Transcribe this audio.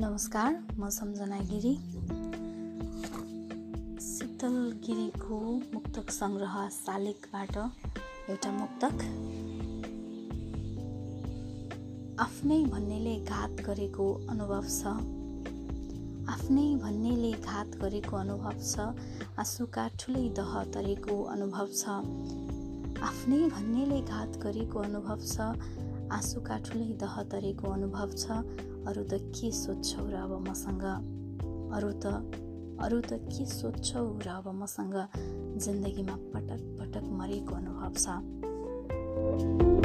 नमस्कार म सम्झना गिरी। शीतल गिरीको मुक्तक सङ्ग्रह शालिकबाट एउटा मुक्तक। आफ्नै भन्नेले घात गरेको अनुभव छ। आफ्नै भन्नेले घात गरेको अनुभव छ। आँसुका ठुलै दह तरेको अनुभव छ। आफ्नै भन्नेले घात गरेको अनुभव छ। आँसुका ठुलै दह तरेको अनुभव छ। अरू त के सोध्छौ र अब मसँग अरू त अरू त के सोध्छौ र अब मसँग जिन्दगीमा पटक पटक मरेको अनुभव छ